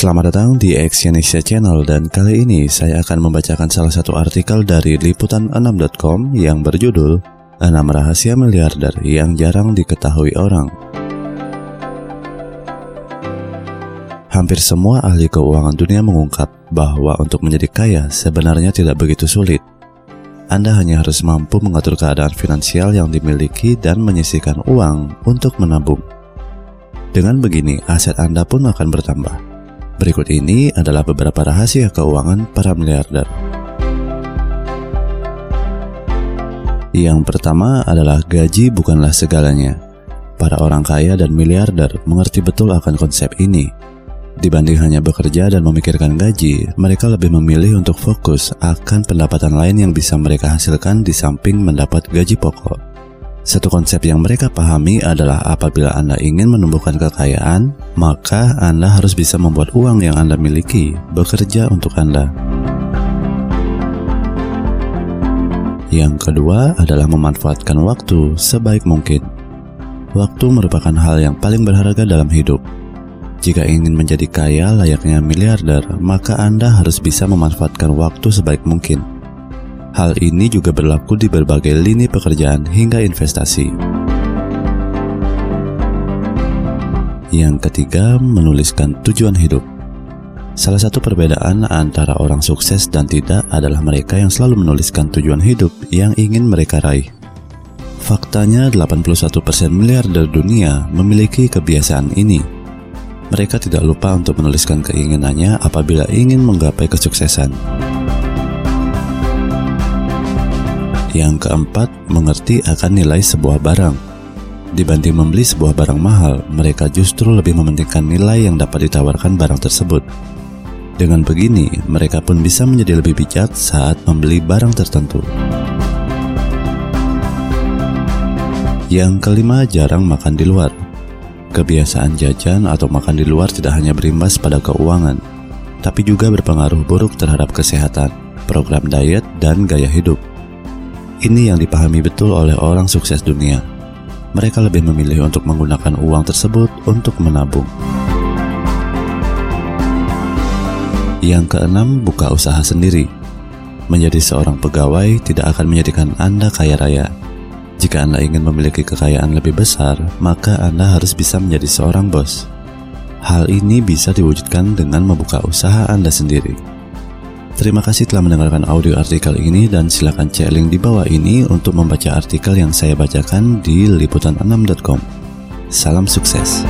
Selamat datang di Exyonesia Channel dan kali ini saya akan membacakan salah satu artikel dari liputan6.com yang berjudul 6 rahasia miliarder yang jarang diketahui orang. Hampir semua ahli keuangan dunia mengungkap bahwa untuk menjadi kaya sebenarnya tidak begitu sulit. Anda hanya harus mampu mengatur keadaan finansial yang dimiliki dan menyisihkan uang untuk menabung. Dengan begini, aset Anda pun akan bertambah. Berikut ini adalah beberapa rahasia keuangan para miliarder. Yang pertama adalah gaji bukanlah segalanya. Para orang kaya dan miliarder mengerti betul akan konsep ini. Dibanding hanya bekerja dan memikirkan gaji, mereka lebih memilih untuk fokus akan pendapatan lain yang bisa mereka hasilkan di samping mendapat gaji pokok. Satu konsep yang mereka pahami adalah apabila Anda ingin menumbuhkan kekayaan, maka Anda harus bisa membuat uang yang Anda miliki bekerja untuk Anda. Yang kedua adalah memanfaatkan waktu sebaik mungkin. Waktu merupakan hal yang paling berharga dalam hidup. Jika ingin menjadi kaya layaknya miliarder, maka Anda harus bisa memanfaatkan waktu sebaik mungkin Hal ini juga berlaku di berbagai lini pekerjaan hingga investasi. Yang ketiga, menuliskan tujuan hidup. Salah satu perbedaan antara orang sukses dan tidak adalah mereka yang selalu menuliskan tujuan hidup yang ingin mereka raih. Faktanya 81% miliarder dunia memiliki kebiasaan ini. Mereka tidak lupa untuk menuliskan keinginannya apabila ingin menggapai kesuksesan. Yang keempat, mengerti akan nilai sebuah barang. Dibanding membeli sebuah barang mahal, mereka justru lebih mementingkan nilai yang dapat ditawarkan barang tersebut. Dengan begini, mereka pun bisa menjadi lebih bijak saat membeli barang tertentu. Yang kelima, jarang makan di luar. Kebiasaan jajan atau makan di luar tidak hanya berimbas pada keuangan, tapi juga berpengaruh buruk terhadap kesehatan, program diet, dan gaya hidup. Ini yang dipahami betul oleh orang sukses dunia. Mereka lebih memilih untuk menggunakan uang tersebut untuk menabung. Yang keenam, buka usaha sendiri. Menjadi seorang pegawai tidak akan menjadikan Anda kaya raya. Jika Anda ingin memiliki kekayaan lebih besar, maka Anda harus bisa menjadi seorang bos. Hal ini bisa diwujudkan dengan membuka usaha Anda sendiri. Terima kasih telah mendengarkan audio artikel ini dan silakan cek link di bawah ini untuk membaca artikel yang saya bacakan di liputan6.com. Salam sukses.